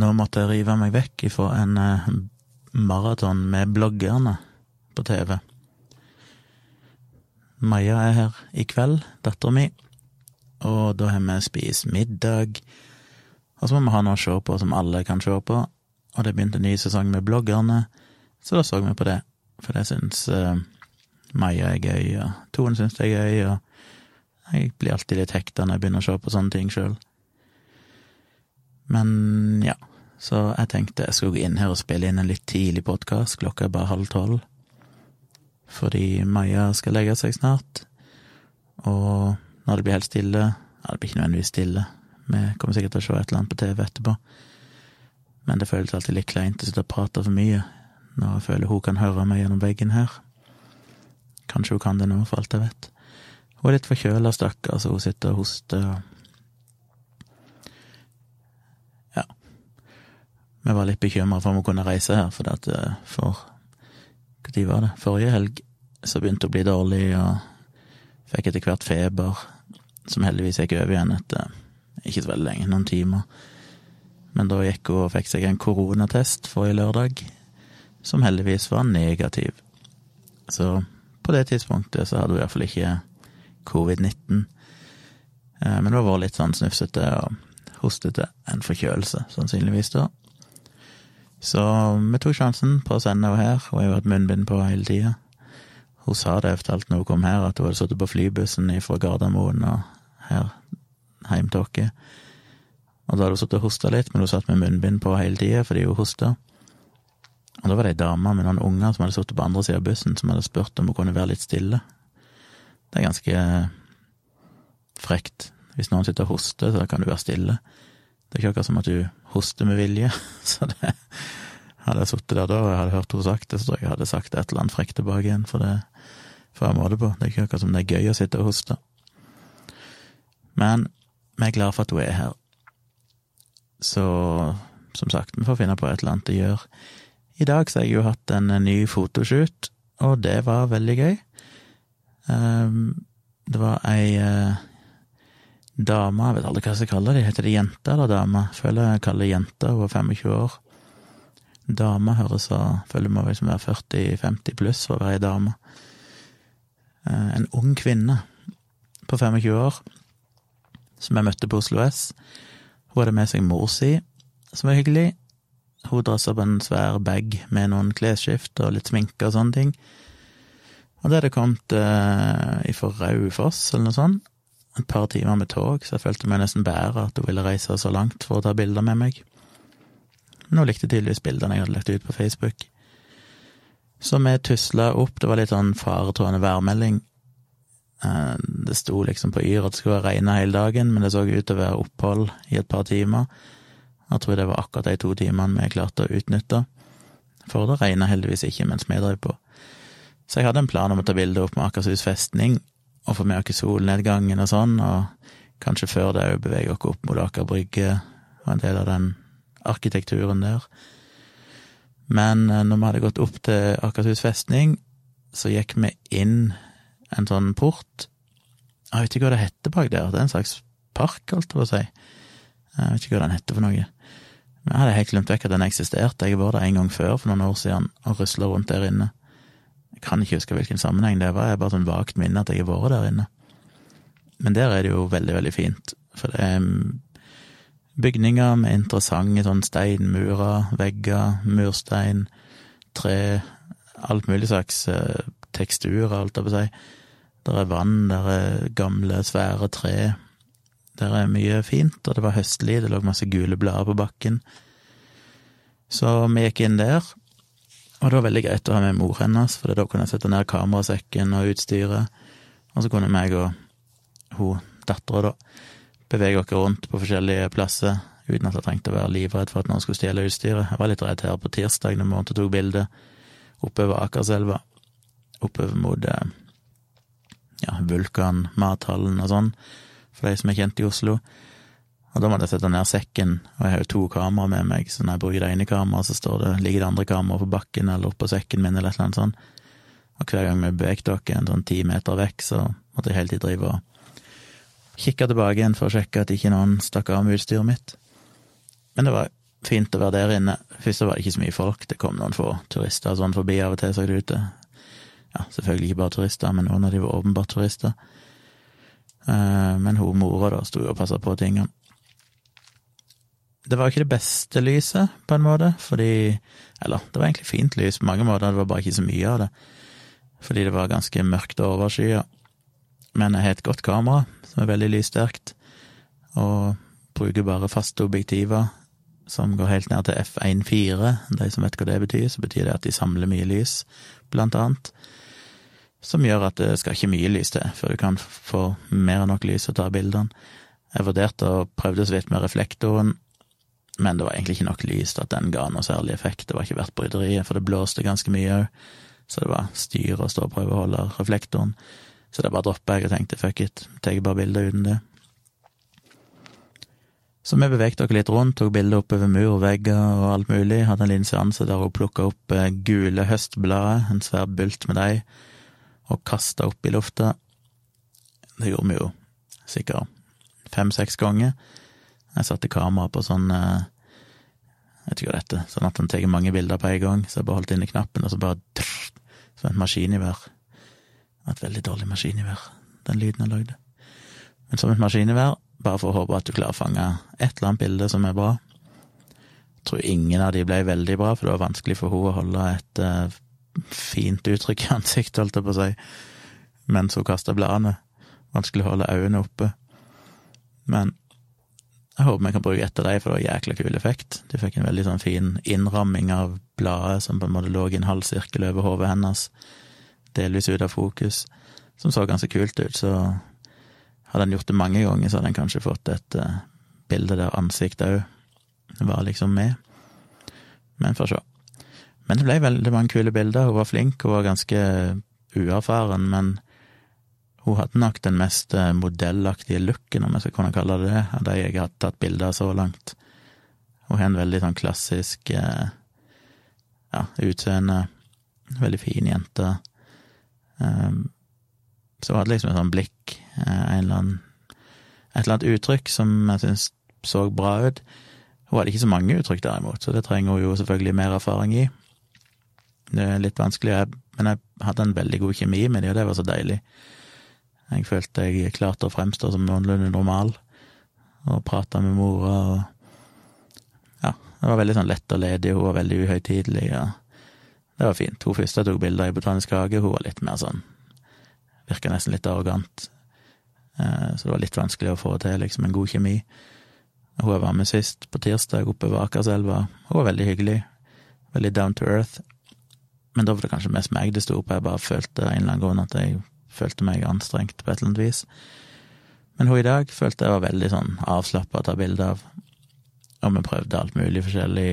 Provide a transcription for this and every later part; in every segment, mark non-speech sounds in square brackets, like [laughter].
Nå måtte jeg rive meg vekk ifra en eh, maraton med bloggerne på TV. Maja er her i kveld, dattera mi, og da har vi spist middag. Og så må vi ha noe å se på som alle kan se på, og det begynte en ny sesong med bloggerne, så da så vi på det, for det syns uh, Maja er gøy, og Tone syns det er gøy, og jeg blir alltid litt hekta når jeg begynner å se på sånne ting sjøl. Men ja, så jeg tenkte jeg skulle gå inn her og spille inn en litt tidlig podkast, klokka er bare halv tolv fordi Maja skal legge seg snart. Og når det blir helt stille Ja, det blir ikke nødvendigvis stille. Vi kommer sikkert til å se et eller annet på TV etterpå. Men det føles alltid litt kleint å sitte og prate for mye når jeg føler hun kan høre meg gjennom veggen her. Kanskje hun kan det nå, for alt jeg vet. Hun er litt forkjøla, stakkar, så hun sitter og hoster og Ja. Vi var litt bekymra for om hun kunne reise her, for at eh, for når var det? Forrige helg så begynte hun å bli dårlig, og fikk etter hvert feber, som heldigvis gikk over igjen etter ikke så veldig lenge, noen timer. Men da gikk hun og fikk seg en koronatest forrige lørdag, som heldigvis var negativ. Så på det tidspunktet så hadde hun iallfall ikke covid-19. Eh, men det var litt sånn snufsete og hostete. En forkjølelse, sannsynligvis, da. Så vi tok sjansen på å sende henne her, jeg har hatt munnbind på hele tida. Hun sa det eventuelt når hun kom her, at hun hadde sittet på flybussen fra Gardermoen og her hjem til oss. Og da hadde hun sittet og hosta litt, men hun satt med munnbind på hele tida fordi hun hosta. Og da var det ei dame med noen unger som hadde sittet på andre sida av bussen, som hadde spurt om hun kunne være litt stille. Det er ganske frekt. Hvis noen sitter og hoster, så kan du være stille. Det er ikke akkurat som at du hoster med vilje. [laughs] Så det Hadde jeg sittet der da og jeg hadde hørt henne sagt det, så tror jeg jeg hadde sagt et eller annet frekt tilbake igjen, for det får jeg måte på. Det er ikke akkurat som det er gøy å sitte og hoste. Men vi er glad for at hun er her. Så som sagt, vi får finne på et eller annet å gjøre. I dag så har jeg jo hatt en ny fotoshoot, og det var veldig gøy. Ehm, det var ei dame, jeg vet aldri hva jeg skal kalle det, heter det jente eller dame? Føler jeg kaller det jente, hun er 25 år. Dame høres så Føler må liksom være 40-50 pluss for å være ei dame. Eh, en ung kvinne på 25 år som jeg møtte på Oslo S. Hun hadde med seg mor si, som var hyggelig. Hun drassa opp en svær bag med noen klesskift og litt sminke og sånne ting. Og det hadde kommet eh, ifra Raufoss, eller noe sånt, et par timer med tog, så jeg følte meg nesten bedre at hun ville reise så langt for å ta bilder med meg. Men hun likte tydeligvis bildene jeg hadde lagt ut på Facebook. Så vi tusla opp, det var litt sånn faretrådende værmelding. Eh, det sto liksom på Yr at det skulle regne hele dagen, men det så ut til å være opphold i et par timer. Jeg tror det var akkurat de to timene vi klarte å utnytte. For det regna heldigvis ikke mens vi drev på. Så jeg hadde en plan om å ta bilde opp med Akershus festning, og få med oss solnedgangen og sånn, og kanskje før det òg bevege oss opp mot Aker Brygge og en del av den arkitekturen der. Men eh, når vi hadde gått opp til Akershus festning, så gikk vi inn en sånn port. Jeg vet ikke hva det heter bak der, det er en slags park, holdt jeg på å si. Jeg vet ikke hva den heter for noe. Men jeg hadde helt glemt vekk at den eksisterte, jeg var der en gang før, for noen år siden, og rusla rundt der inne. Jeg kan ikke huske hvilken sammenheng det var, jeg har bare sånn vagt minne at jeg har vært der inne. Men der er det jo veldig, veldig fint, for det er bygninger med interessante sånn steinmurer, vegger, murstein, tre, alt mulig slags eh, teksturer, alt jeg på å. Der er vann, der er gamle, svære tre. Der er mye fint, og det var høstlig, det lå masse gule blader på bakken. Så vi gikk inn der, og det var veldig greit å ha med mor hennes, for da kunne jeg sette ned kamerasekken og utstyret, og så kunne meg og hun dattera, da, bevege oss rundt på forskjellige plasser uten at jeg trengte å være livredd for at noen skulle stjele utstyret. Jeg var litt redd her på tirsdag når vi og tok bilde oppover Akerselva, oppover mot eh, ja, Vulkan, mathallen og sånn, for de som er kjent i Oslo. Og da måtte jeg sette ned sekken, og jeg har jo to kameraer med meg, så når jeg bruker det ene kameraet, så står det, ligger det andre kameraet på bakken eller oppå sekken min, eller et eller annet sånt. Og hver gang vi beveget oss en sånn ti meter vekk, så måtte jeg hele tiden drive og kikke tilbake igjen for å sjekke at ikke noen stakk av med utstyret mitt. Men det var fint å være der inne. Først var det ikke så mye folk, det kom noen få turister sånn forbi av og til, så det ut. Ja, selvfølgelig ikke bare turister, men noen av de var åpenbart turister. Eh, men hun mora da sto og passa på tingene. Det var ikke det beste lyset, på en måte, fordi Eller, det var egentlig fint lys på mange måter, det var bare ikke så mye av det. Fordi det var ganske mørkt og overskya. Men jeg har et godt kamera, som er veldig lyssterkt, og bruker bare faste objektiver som går helt ned til F1.4. De som vet hva det betyr, så betyr det at de samler mye lys, blant annet. Som gjør at det skal ikke mye lys til før du kan få mer enn nok lys til å ta bildene. Jeg vurderte å prøve det så vidt med reflektoren, men det var egentlig ikke nok lys til at den ga noe særlig effekt. Det var ikke verdt bryderiet, for det blåste ganske mye òg, så det var styr og prøve å holde reflektoren. Så det bare droppa jeg og tenkte fuck it, tar bare bilder uten det. Så vi bevegte oss litt rundt, tok bilder oppover mur og vegger og alt mulig. Hadde en liten seanse der hun plukka opp eh, gule høstblader, en svær bult med dem, og kasta opp i lufta. Det gjorde vi jo sikkert fem-seks ganger. Jeg satte kamera på sånn eh, Jeg vet ikke hva det heter, sånn at han tar mange bilder på en gang. Så jeg bare holdt inne knappen, og så bare trrr, Som et maskingevær. Et veldig dårlig maskingevær, den lyden jeg lagde. Men som et maskingevær, bare for å håpe at du klarer å fange et eller annet bilde som er bra. Jeg tror ingen av de ble veldig bra, for det var vanskelig for henne å holde et uh, fint uttrykk i ansiktet, holdt jeg på å si, mens hun kasta bladene. Vanskelig å holde øynene oppe. Men jeg håper vi kan bruke ett av dem, for det var jækla kul effekt. De fikk en veldig sånn fin innramming av bladet som på en måte lå i en halv sirkel over hodet hennes, delvis ut av fokus, som så ganske kult ut. Så hadde en gjort det mange ganger, så hadde en kanskje fått et uh, bilde der ansiktet òg var liksom med. Men får se. Men det ble veldig mange kule bilder. Hun var flink, hun var ganske uerfaren, men hun hadde nok den mest eh, modellaktige looken, om jeg skal kunne kalle det det, av de jeg har tatt bilder av så langt. Hun har en veldig sånn klassisk eh, ja, utseende. Veldig fin jente. Um, så hun hadde liksom et sånt blikk, eh, en eller annen Et eller annet uttrykk som jeg syns så bra ut. Hun hadde ikke så mange uttrykk, derimot, så det trenger hun jo selvfølgelig mer erfaring i. Det er litt vanskelig, men jeg hadde en veldig god kjemi med dem, og det var så deilig. Jeg følte jeg klarte å fremstå som noenlunde normal, og prata med mora og Ja, det var veldig sånn lett og ledig, hun var veldig uhøytidelig, ja. Det var fint. Hun første tok bilder i Botanisk hage, hun var litt mer sånn Virka nesten litt arrogant. Eh, så det var litt vanskelig å få til liksom en god kjemi. Hun jeg var med sist, på tirsdag, oppe ved Akerselva, hun var veldig hyggelig. Veldig down to earth. Men da var det kanskje mest meg det sto på, jeg bare følte en eller annen grunn at jeg følte meg anstrengt på et eller annet vis. Men hun i dag følte jeg var veldig sånn avslappa å ta bilde av, og vi prøvde alt mulig forskjellig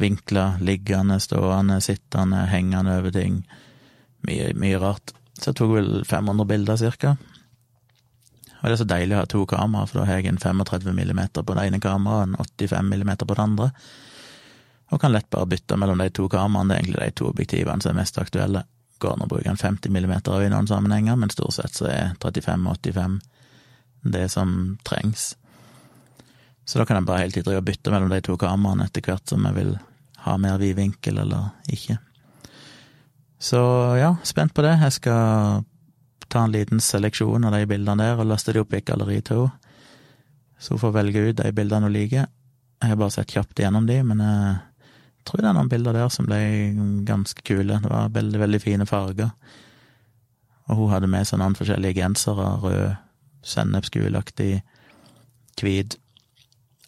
vinkler, liggende, stående, sittende, hengende over ting. Mye, mye rart. Så jeg tok vel 500 bilder, cirka. Og det er så deilig å ha to kameraer, for da har jeg en 35 millimeter på det ene kameraet og en 85 millimeter på det andre. Og kan lett bare bytte mellom de to kameraene. Det er egentlig de to objektivene som er mest aktuelle går an å bruke en 50 millimeter i noen sammenhenger, men stort sett så er 35-85 det som trengs. Så da kan jeg bare hele tiden bytte mellom de to kameraene etter hvert som jeg vil ha mer vid vinkel eller ikke. Så ja, spent på det. Jeg skal ta en liten seleksjon av de bildene der og laste de opp i Galleri 2. Så hun får velge ut de bildene hun liker. Jeg har bare sett kjapt gjennom de, men jeg tror det er noen bilder der som ble ganske kule. Det var veldig, veldig fine farger. Og hun hadde med seg noen forskjellige gensere, rød, sennepsgulaktig, hvit,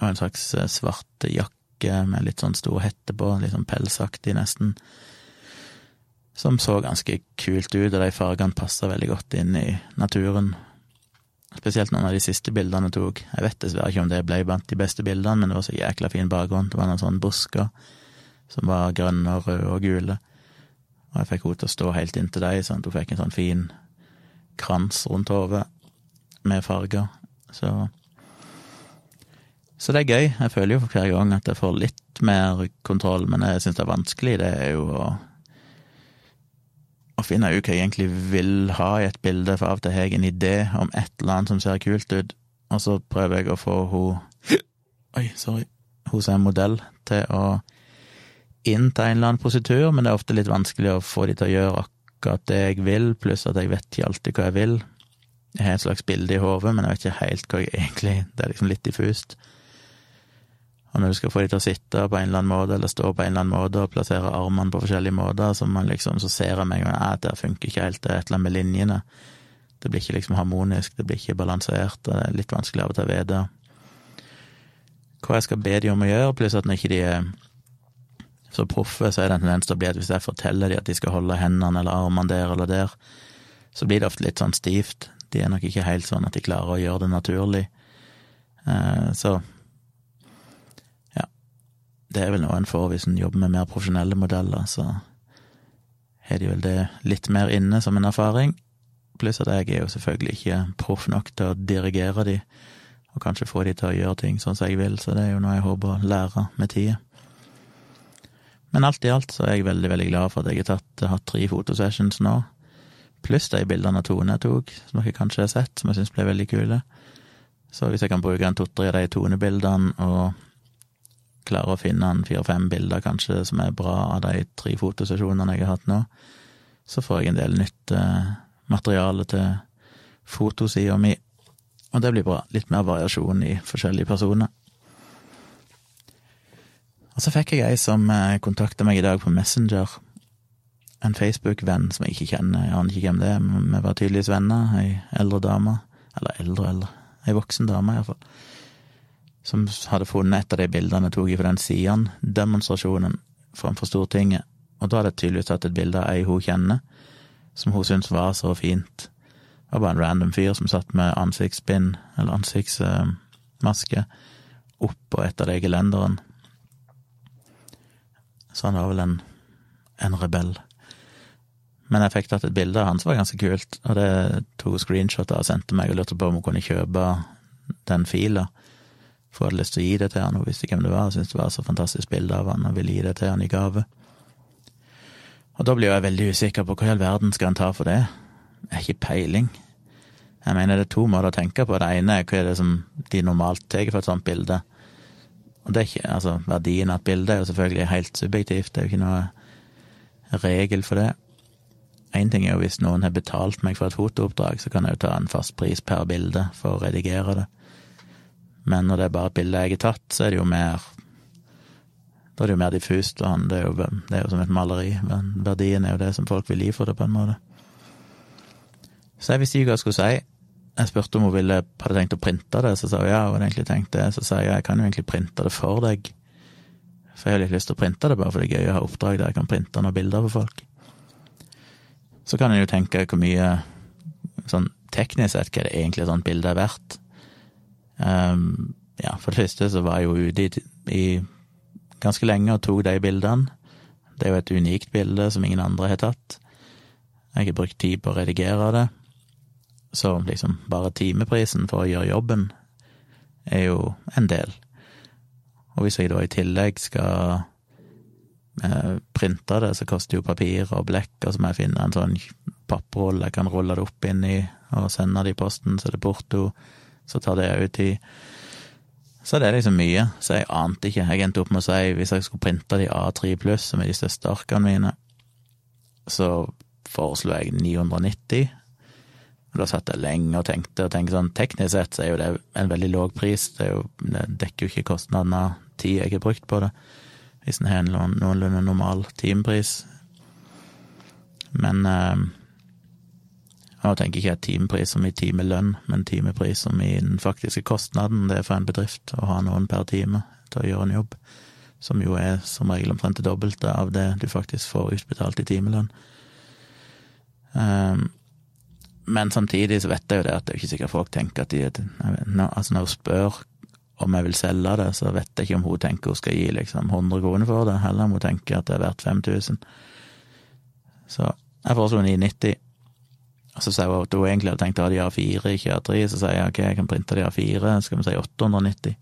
og en slags eh, svart jakke med litt sånn stor hette på, litt sånn pelsaktig nesten, som så ganske kult ut, og de fargene passa veldig godt inn i naturen. Spesielt noen av de siste bildene tok. Jeg vet dessverre ikke om det ble blant de beste bildene, men det var så jækla fin bakgrunn. Det var noen sånne busker som var grønne og røde og gule. Og jeg fikk henne til å stå helt inntil deg, sånn at hun fikk en sånn fin krans rundt hodet med farger. Så Så det er gøy. Jeg føler jo for hver gang at jeg får litt mer kontroll, men jeg syns det er vanskelig, det er jo å å finne ut hva jeg egentlig vil ha i et bilde, for av og til har jeg en idé om et eller annet som ser kult ut, og så prøver jeg å få henne Oi, sorry hos en modell til å innta en eller annen positur, men det er ofte litt vanskelig å få de til å gjøre akkurat det jeg vil, pluss at jeg vet ikke alltid hva jeg vil. Jeg har et slags bilde i hodet, men jeg vet ikke helt hva jeg egentlig Det er liksom litt diffust. Og når du skal få de til å sitte på en eller annen måte, eller stå på en eller annen måte, og plassere armene på forskjellige måter, så, liksom, så ser jeg meg at det funker ikke helt, det er et eller annet med linjene. Det blir ikke liksom harmonisk, det blir ikke balansert, og det er litt vanskelig av og til å vite hva jeg skal be de om å gjøre, pluss at når ikke de er så proffe, så er det en tendens til å bli at hvis jeg forteller de at de skal holde hendene eller armene der eller der, så blir det ofte litt sånn stivt. De er nok ikke helt sånn at de klarer å gjøre det naturlig. Eh, så ja. Det er vel noe en får hvis en jobber med mer profesjonelle modeller, så har de vel det litt mer inne som en erfaring. Pluss at jeg er jo selvfølgelig ikke proff nok til å dirigere de, og kanskje få de til å gjøre ting sånn som jeg vil, så det er jo noe jeg håper å lære med tida. Men alt i alt så er jeg veldig, veldig glad for at jeg har tatt, hatt tre fotosessions nå, pluss de bildene Tone tok, som dere kanskje har sett, som jeg syns ble veldig kule. Så hvis jeg kan bruke en to-tre av de Tone-bildene og klare å finne en fire-fem bilder kanskje som er bra av de tre fotosesjonene jeg har hatt nå, så får jeg en del nytt eh, materiale til fotosida mi, og det blir bra. Litt mer variasjon i forskjellige personer. Og så fikk jeg ei som eh, kontakta meg i dag på Messenger. En Facebook-venn som jeg ikke kjenner, jeg aner ikke hvem det er, men vi var tydeligvis venner. Ei eldre dame. Eller eldre, eldre. Ei voksen dame, iallfall. Som hadde funnet et av de bildene jeg tok fra den Sian-demonstrasjonen framfor Stortinget. Og da hadde jeg tydeligvis tatt et bilde av ei hun kjenner, som hun syntes var så fint. Det var bare en random fyr som satt med ansiktsbind, eller ansiktsmaske, oppå et av de gelenderne så han var vel en, en rebell. Men jeg fikk tatt et bilde av han som var ganske kult, og det tok screenshot av og sendte meg og lurte på om hun kunne kjøpe den fila. For hun hadde lyst til å gi det til han, hun visste hvem det var, og syntes det var så fantastisk bilde av han, og ville gi det til han i gave. Og da blir jeg veldig usikker på hva i all verden skal han ta for det? Jeg har ikke peiling. Jeg mener det er to måter å tenke på. Det ene er hva er det som de normalt tar for et sånt bilde. Og det er ikke, altså, verdien av et bilde er jo selvfølgelig helt subjektivt, det er jo ikke noe regel for det. Én ting er jo hvis noen har betalt meg for et fotooppdrag, så kan jeg jo ta en fast pris per bilde for å redigere det. Men når det er bare et bilde jeg har tatt, så er det jo mer Da er det jo mer diffust, og det er jo, det er jo som et maleri. Men verdien er jo det som folk vil gi for det, på en måte. Så jeg visste ikke hva jeg skulle si. Jeg spurte om hun ville, hadde tenkt å printe det, så sa hun ja, hun hadde egentlig tenkt det. Så sa jeg ja, jeg kan jo egentlig printe det for deg. For jeg har litt lyst til å printe det, bare for det er gøy å ha oppdrag der jeg kan printe noen bilder for folk. Så kan en jo tenke hvor mye, sånn teknisk sett, hva det egentlig et sånt bilde er verdt. Um, ja, for det første så var jeg jo ute i, i ganske lenge og tok de bildene. Det er jo et unikt bilde som ingen andre har tatt. Jeg har brukt tid på å redigere det. Så liksom bare timeprisen for å gjøre jobben er jo en del. Og hvis jeg da i tillegg skal eh, printe det, så koster jo papir og blekk, og så må jeg finne en sånn papprolle jeg kan rulle det opp inn i og sende det i posten, så det er porto, så tar det òg tid. Så det er liksom mye, så jeg ante ikke. Jeg endte opp med å si hvis jeg skulle printe de A3 pluss, som er de største arkene mine, så foreslo jeg 990, Da satt jeg lenge og tenkte, og tenkte sånn teknisk sett så er jo det en veldig låg pris. Det, jo, det dekker jo ikke kostnaden av tid jeg har brukt på det, hvis en har en noenlunde normal timepris. Men eh, jeg tenker ikke jeg timepris som i timelønn, men timepris som i den faktiske kostnaden det er for en bedrift å ha noen per time til å gjøre en jobb, som jo er som regel omtrent det dobbelte av det du faktisk får utbetalt i timelønn. Um, men samtidig så vet jeg jo det at det er ikke sikkert folk tenker at de Altså, når hun spør om jeg vil selge det, så vet jeg ikke om hun tenker hun skal gi liksom 100 kroner for det, heller om hun tenker at det er verdt 5000. Så jeg foreslo 990. Og så sa hun at hun egentlig hadde tenkt å ha de A4, ikke A3. Så sier jeg ok, jeg kan printe de A4, skal vi si 890.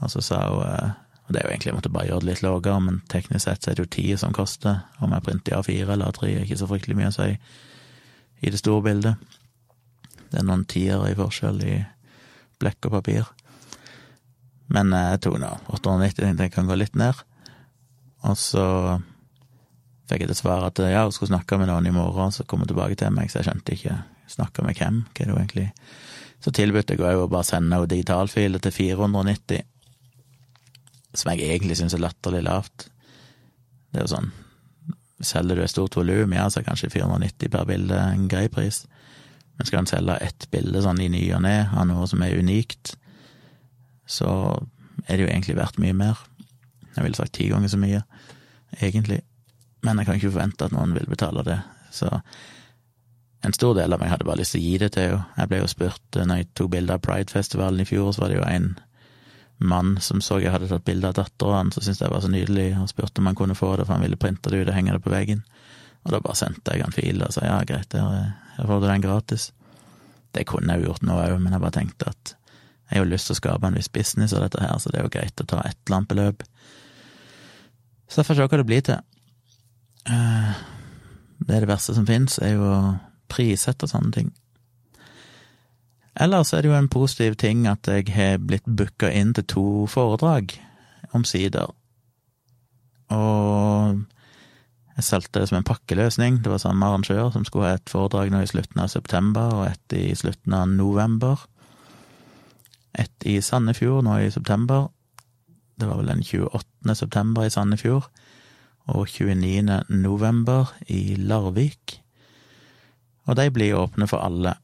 Og så sa hun eh, Og det er jo egentlig, jeg måtte bare gjøre det litt lavere, men teknisk sett så er det jo 10 som koster. Om jeg printer i A4 eller A3, er ikke så fryktelig mye å si i det store bildet. Det er noen tiere i forskjell i blekk og papir. Men jeg tok nå 890, tenkte jeg kan gå litt ned. Og så fikk jeg til svar at ja, hun skulle snakke med noen i morgen, så kom hun tilbake til meg, så jeg skjønte ikke snakke med hvem, hva er det egentlig Så tilbød jeg henne å bare sende henne digitalfiler til 490, som jeg egentlig syns er latterlig lavt. Det er jo sånn Selger du et stort volum, ja, så er kanskje 490 per bilde en grei pris. Men skal en selge ett bilde sånn i ny og ne av noe som er unikt, så er det jo egentlig verdt mye mer. Jeg ville sagt ti ganger så mye, egentlig. Men jeg kan ikke forvente at noen vil betale det. Så en stor del av meg hadde bare lyst til å gi det til henne. Jeg ble jo spurt eh, når jeg tok bilde av Pride-festivalen i fjor, så var det jo en mann som så jeg hadde tatt bilde av dattera hans, og syntes det var så nydelig, og spurte om han kunne få det, for han ville printe det ut og henge det på veggen. Og da bare sendte jeg han fil og sa ja, greit, her, her får den gratis. Det kunne jeg jo gjort nå òg, men jeg bare tenkte at jeg har jo lyst til å skape en viss business av dette her, så det er jo greit å ta et beløp. Så jeg får se hva det blir til. Eh, det er det verste som fins, er jo å prissette sånne ting. Ellers er det jo en positiv ting at jeg har blitt booka inn til to foredrag, omsider. Og jeg solgte det som en pakkeløsning. Det var samme arrangør som skulle ha et foredrag nå i slutten av september og et i slutten av november. Et i Sandefjord nå i september. Det var vel den 28. september i Sandefjord. Og 29. november i Larvik. Og de blir åpne for alle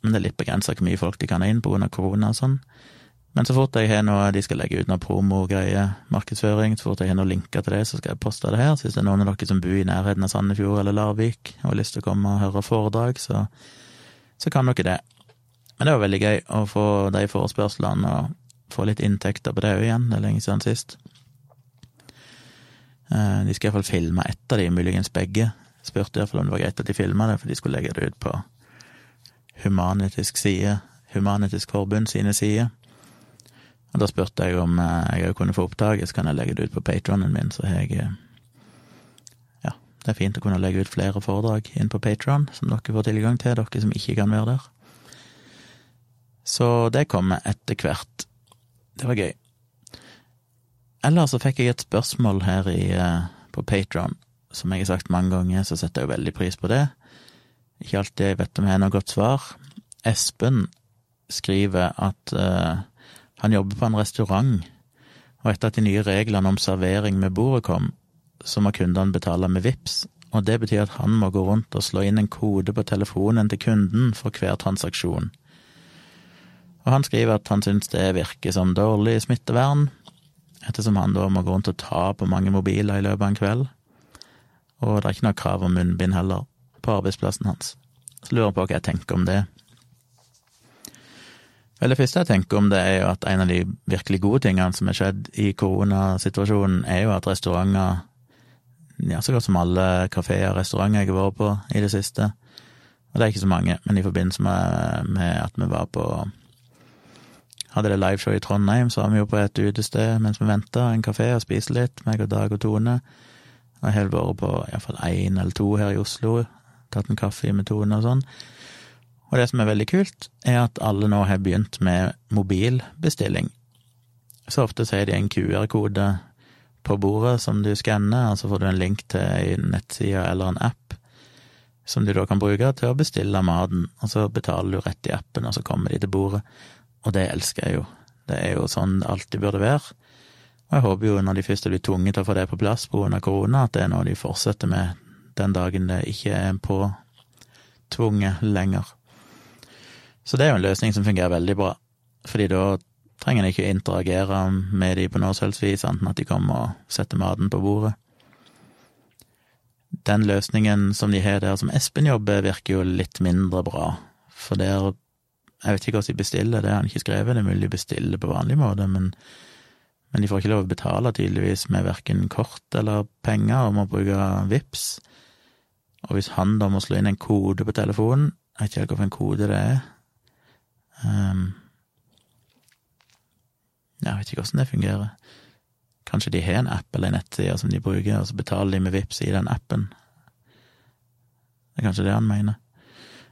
men det er litt begrensa hvor mye folk de kan ha inn pga. korona og sånn. Men så fort jeg har noe de skal legge ut noe promogreier, markedsføring, så fort jeg har noen linker til det, så skal jeg poste det her. Så hvis det er noen av dere som bor i nærheten av Sandefjord eller Larvik og har lyst til å komme og høre foredrag, så, så kan dere det. Men det var veldig gøy å få de forespørslene og få litt inntekter på det òg igjen. Det er lenge siden sist. Eh, de skal iallfall filme ett av de, muligens begge. Spurte iallfall om det var greit at de filma det, for de skulle legge det ut på Humanitisk side, Humanitisk Forbund sine sider. Og da spurte jeg om jeg jeg kunne få opptaket, så kan jeg legge det ut på patronen min, så jeg eh, Ja, det er fint å kunne legge ut flere foredrag inn på Patron, som dere får tilgang til, dere som ikke kan være der. Så det kommer etter hvert. Det var gøy. Ellers så fikk jeg et spørsmål her i, eh, på Patron, som jeg har sagt mange ganger, så setter jeg veldig pris på det. Ikke alltid jeg vet om jeg har noe godt svar. Espen skriver at uh, han jobber på en restaurant, og etter at de nye reglene om servering med bordet kom, så må kundene betale med VIPS, og det betyr at han må gå rundt og slå inn en kode på telefonen til kunden for hver transaksjon. Og han skriver at han syns det virker som dårlig smittevern, ettersom han da må gå rundt og ta på mange mobiler i løpet av en kveld, og det er ikke noe krav om munnbind heller på arbeidsplassen hans. Så lurer jeg på hva jeg tenker om det. Vel, det første jeg tenker om det, er jo at en av de virkelig gode tingene som er skjedd i koronasituasjonen, er jo at restauranter, ja, så godt som alle kafeer og restauranter jeg har vært på i det siste, og det er ikke så mange, men i forbindelse med, med at vi var på hadde det liveshow i Trondheim, så var vi jo på et utested mens vi venta, en kafé, og spiste litt, meg og Dag og Tone. Og jeg har vært på iallfall én eller to her i Oslo tatt en kaffe i metoden og sånn. Og det som er veldig kult, er at alle nå har begynt med mobilbestilling. Så ofte så er de en QR-kode på bordet som du skanner, og så får du en link til en nettside eller en app som du da kan bruke til å bestille maten, og så betaler du rett i appen, og så kommer de til bordet. Og det elsker jeg jo. Det er jo sånn det alltid burde være. Og jeg håper jo, når de først blir tvunget til å få det på plass pga. korona, at det er noe de fortsetter med den dagen det ikke er påtvunget lenger. Så det er jo en løsning som fungerer veldig bra, fordi da trenger en ikke å interagere med de på noe selvs vis, annet at de kommer og setter maten på bordet. Den løsningen som de har der som Espen jobber, virker jo litt mindre bra, for der Jeg vet ikke hvordan de bestiller, det har han ikke skrevet, det er mulig de bestiller på vanlig måte, men, men de får ikke lov å betale, tydeligvis, med verken kort eller penger, og må bruke VIPS. Og hvis han da må slå inn en kode på telefonen, jeg vet ikke helt hvilken kode det er um, Jeg vet ikke hvordan det fungerer. Kanskje de har en app eller en nettside som de bruker, og så betaler de med VIPs i den appen. Det er kanskje det han mener.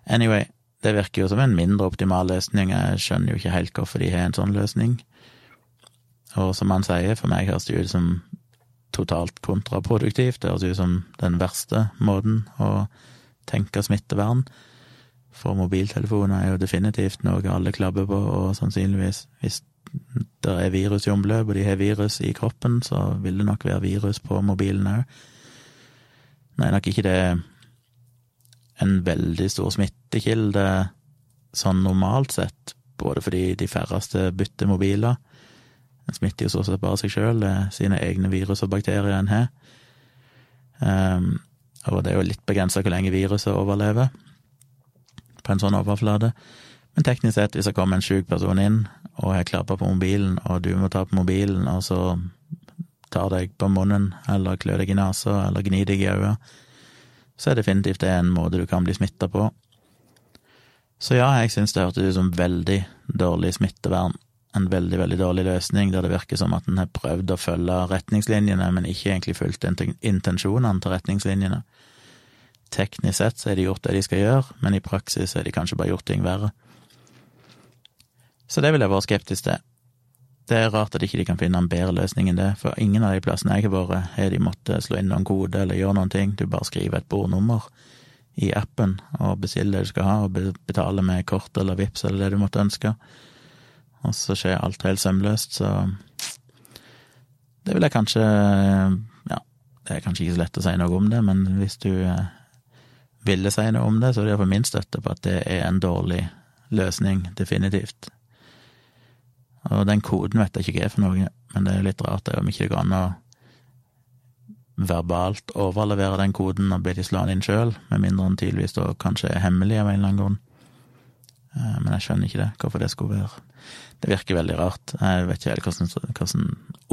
Anyway, det virker jo som en mindre optimal løsning, jeg skjønner jo ikke helt hvorfor de har en sånn løsning. Og som han sier, for meg høres det ut som totalt kontraproduktivt. Det høres ut som den verste måten å tenke smittevern. For mobiltelefoner er jo definitivt noe alle klabber på, og sannsynligvis, hvis det er virus i omløp, og de har virus i kroppen, så vil det nok være virus på mobilen òg. Nå er nok ikke det en veldig stor smittekilde sånn normalt sett, både fordi de færreste bytter mobiler. En smitter jo stort sett bare seg sjøl, sine egne virus og bakterier en har. Um, og det er jo litt begrensa hvor lenge viruset overlever på en sånn overflate. Men teknisk sett, hvis det kommer en sjuk person inn og har klappa på mobilen, og du må ta på mobilen, og så tar deg på munnen, eller klør deg i nesa, eller gnir deg i øyet, så er definitivt det en måte du kan bli smitta på. Så ja, jeg syns det hørtes ut som veldig dårlig smittevern. En veldig, veldig dårlig løsning, der det virker som at en har prøvd å følge retningslinjene, men ikke egentlig fulgt intensjonene til retningslinjene. Teknisk sett så har de gjort det de skal gjøre, men i praksis har de kanskje bare gjort ting verre. Så det vil jeg være skeptisk til. Det er rart at ikke de kan finne en bedre løsning enn det, for ingen av de plassene jeg har vært, har de måttet slå inn noen kode eller gjøre noen ting. Du bare skriver et bordnummer i appen og bestiller det du skal ha, og betaler med kort eller VIPS eller det du måtte ønske. Og så skjer alt helt sømløst, så det vil jeg kanskje Ja, det er kanskje ikke så lett å si noe om det, men hvis du eh, ville si noe om det, så er det iallfall min støtte på at det er en dårlig løsning, definitivt. Og den koden vet jeg ikke hva er for noe, men det er litt rart det om ikke det går an å verbalt overlevere den koden og be de slå den inn sjøl, med mindre den tydeligvis da kanskje er hemmelig av en eller annen grunn. Eh, men jeg skjønner ikke det, hvorfor det skulle være Det virker veldig rart. Jeg vet ikke helt hvordan, hvordan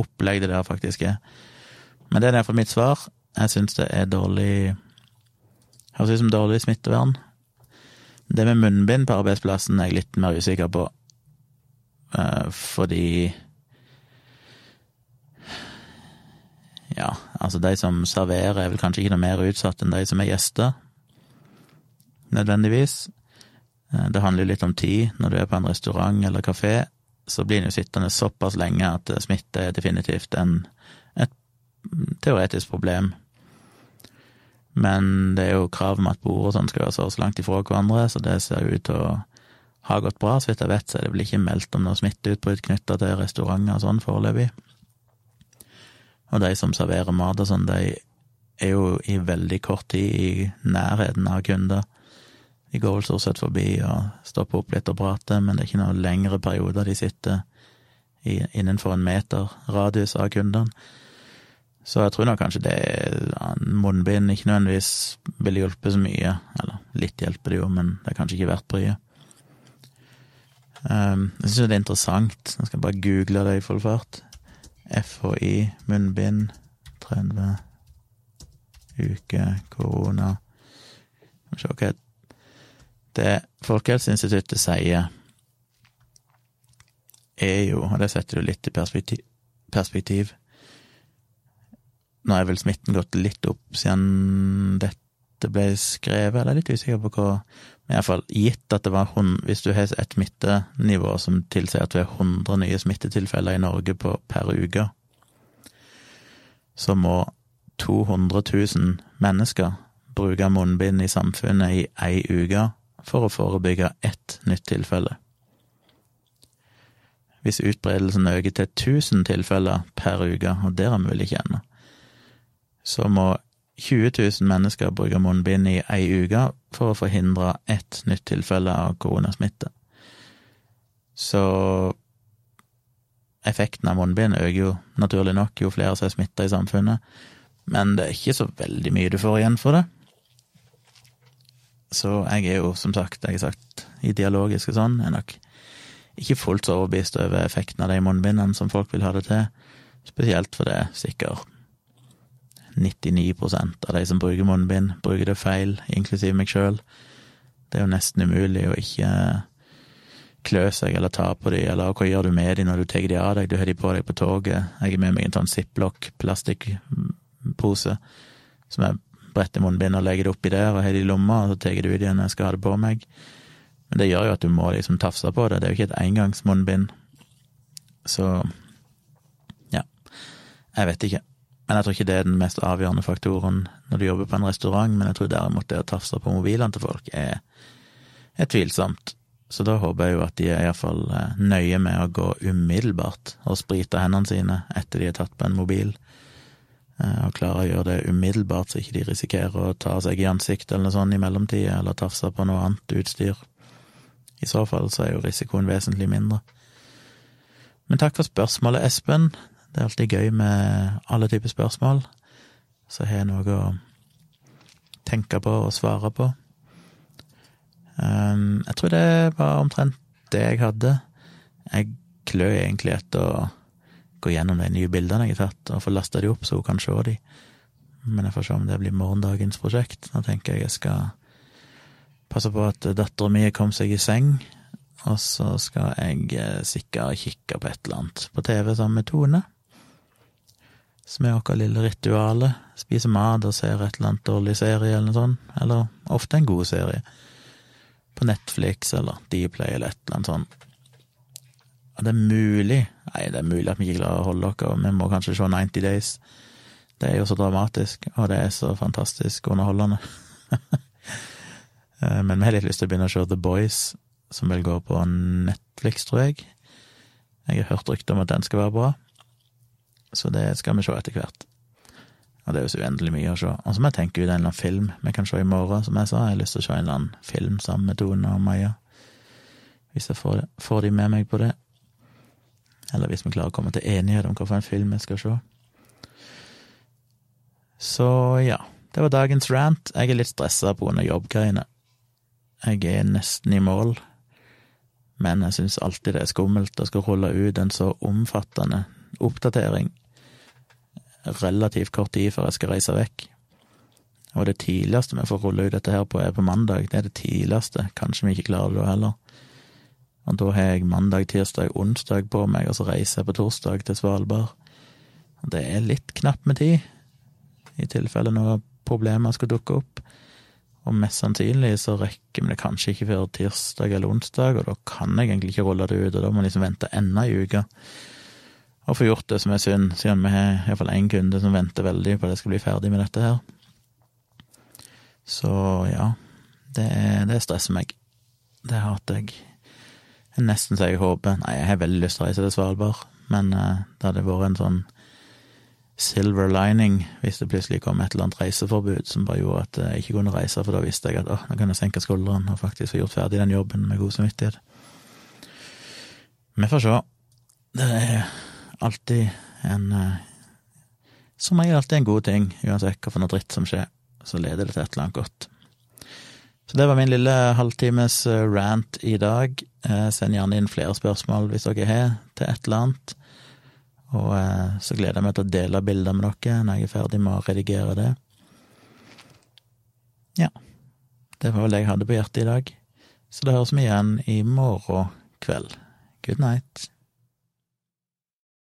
opplegg det der faktisk er. Men det er derfor mitt svar. Jeg syns det er dårlig Høres ut som dårlig smittevern. Det med munnbind på arbeidsplassen er jeg litt mer usikker på. Eh, fordi Ja, altså, de som serverer, er vel kanskje ikke noe mer utsatt enn de som er gjester, nødvendigvis. Eh, det handler litt om tid. Når du er på en restaurant eller kafé, så blir en jo sittende såpass lenge at smitte er definitivt en, et teoretisk problem. Men det er jo krav om at bord og sånn skal være så langt ifra hverandre, så det ser ut til å ha gått bra. Så vidt jeg vet, så er det vel ikke meldt om noe smitteutbrudd knytta til restauranter og sånn foreløpig. Og de som serverer mat og sånn, de er jo i veldig kort tid i nærheten av kunder. De går vel stort sett forbi og stopper opp litt og prater, men det er ikke noen lengre perioder de sitter i, innenfor en meter radius av kundene. Så jeg tror nok kanskje det munnbind ikke nødvendigvis ville hjulpet så mye. Eller litt hjelper det jo, men det er kanskje ikke verdt bryet. Um, jeg syns det er interessant. Nå skal jeg bare google det i full fart. FHI, munnbind, 30 uke, korona Skal vi se hva det Folkehelseinstituttet sier, er jo, og det setter du litt i perspektiv, perspektiv Nå er vel smitten gått litt opp siden dette ble skrevet, eller jeg er litt usikker på hva men iallfall gitt at det var hund, hvis du har et smittenivå som tilsier at du har 100 nye smittetilfeller i Norge på, per uke, så må 200 000 mennesker bruke munnbind i samfunnet i ei uke for å forebygge ett nytt tilfelle. Hvis utbredelsen øker til 1000 tilfeller per uke, og der er vi vel ikke ennå, så må 20 000 mennesker bruke munnbind i ei uke for å forhindre ett nytt tilfelle av koronasmitte. Så effekten av munnbind øker jo naturlig nok jo flere som er smitta i samfunnet, men det er ikke så veldig mye du får igjen for det. Så jeg er jo, som sagt, jeg har sagt, ideologisk og sånn, er nok ikke fullt så overbevist over effekten av de munnbindene som folk vil ha det til, spesielt for det sikkert 99% av de som bruker munnbind, bruker det feil, inklusiv meg sjøl. Det er jo nesten umulig å ikke klø seg eller ta på de, eller hva gjør du med de når du tar de av deg? Du har de på deg på toget. Jeg har med meg en sånn ziplock plastikkpose som jeg bretter munnbind og legger det oppi der og har det i lomma, og så tar du ut igjen når jeg skal ha det på meg. Men det gjør jo at du må liksom tafse på det. Det er jo ikke et engangsmunnbind. Så ja, Jeg vet ikke. Men jeg tror ikke det er den mest avgjørende faktoren når du jobber på en restaurant, men jeg tror derimot det å tafse på mobilene til folk er, er tvilsomt. Så da håper jeg jo at de er iallfall eh, nøye med å gå umiddelbart og sprite hendene sine etter de har tatt på en mobil, og klarer å gjøre det umiddelbart så ikke de risikerer å ta seg i ansiktet eller noe sånt i mellomtida, eller tafse på noe annet utstyr. I så fall så er jo risikoen vesentlig mindre. Men takk for spørsmålet, Espen. Det er alltid gøy med alle typer spørsmål. Så har jeg noe å tenke på og svare på. Um, jeg tror det var omtrent det jeg hadde. Jeg klør egentlig etter å gå gjennom de nye bildene jeg har tatt, og få lasta de opp så hun kan se de. Men jeg får se om det blir morgendagens prosjekt. Nå tenker jeg jeg skal passe på at dattera mi kom seg i seng, og så skal jeg eh, sikkert kikke på et eller annet på TV sammen med Tone. Som er vårt lille ritual. Spise mat og ser et eller annet dårlig serie eller noe sånt. Eller ofte en god serie. På Netflix eller Dplay eller et eller annet sånt. Det er mulig Nei, det er mulig at vi ikke klarer å holde dere, vi må kanskje se 90 Days. Det er jo så dramatisk, og det er så fantastisk underholdende. [laughs] Eh, men vi har litt lyst til å begynne å se The Boys, som vil gå på Netflix, tror jeg. Jeg har hørt rykter om at den skal være bra, så det skal vi se etter hvert. Og det er jo så uendelig mye å se. Og så må jeg tenke ut en eller annen film vi kan se i morgen, som jeg sa. Jeg har lyst til å se en eller annen film sammen med Tone og Maja. Hvis jeg får, får de med meg på det. Eller hvis vi klarer å komme til enighet om hvilken film vi skal se. Så ja, det var dagens rant. Jeg er litt stressa grunn jobbgreiene. Jeg er nesten i mål, men jeg syns alltid det er skummelt å skal rulle ut en så omfattende oppdatering relativt kort tid før jeg skal reise vekk. Og det tidligste vi får rulle ut dette her på, er på mandag. Det er det tidligste. Kanskje vi ikke klarer det da heller. Og da har jeg mandag, tirsdag, onsdag på meg, og så reiser jeg på torsdag til Svalbard. Og det er litt knapt med tid, i tilfelle noen problemer skal dukke opp. Og mest sannsynlig så rekker vi det kanskje ikke før tirsdag eller onsdag, og da kan jeg egentlig ikke rulle det ut, og da må jeg liksom vente enda ei uke og få gjort det som er synd, siden vi har iallfall én kunde som venter veldig på at jeg skal bli ferdig med dette her. Så ja, det, det stresser meg. Det hater jeg. Nesten så jeg håper Nei, jeg har veldig lyst til å reise til Svalbard, men uh, det hadde vært en sånn silver lining hvis det plutselig kom et eller annet reiseforbud som bare gjorde at jeg ikke kunne reise, for da visste jeg at åh, nå kan jeg senke skuldrene og faktisk få gjort ferdig den jobben med god samvittighet. Vi får se. Det er alltid en eh, Som regel alltid en god ting, uansett hva for noe dritt som skjer. Så leder det til et eller annet godt. Så det var min lille halvtimes eh, rant i dag. Eh, send gjerne inn flere spørsmål hvis dere har til et eller annet. Og så gleder jeg meg til å dele bilder med dere når jeg er ferdig med å redigere det. Ja, det var vel det jeg hadde på hjertet i dag. Så det høres vi igjen i morgen kveld. Good night.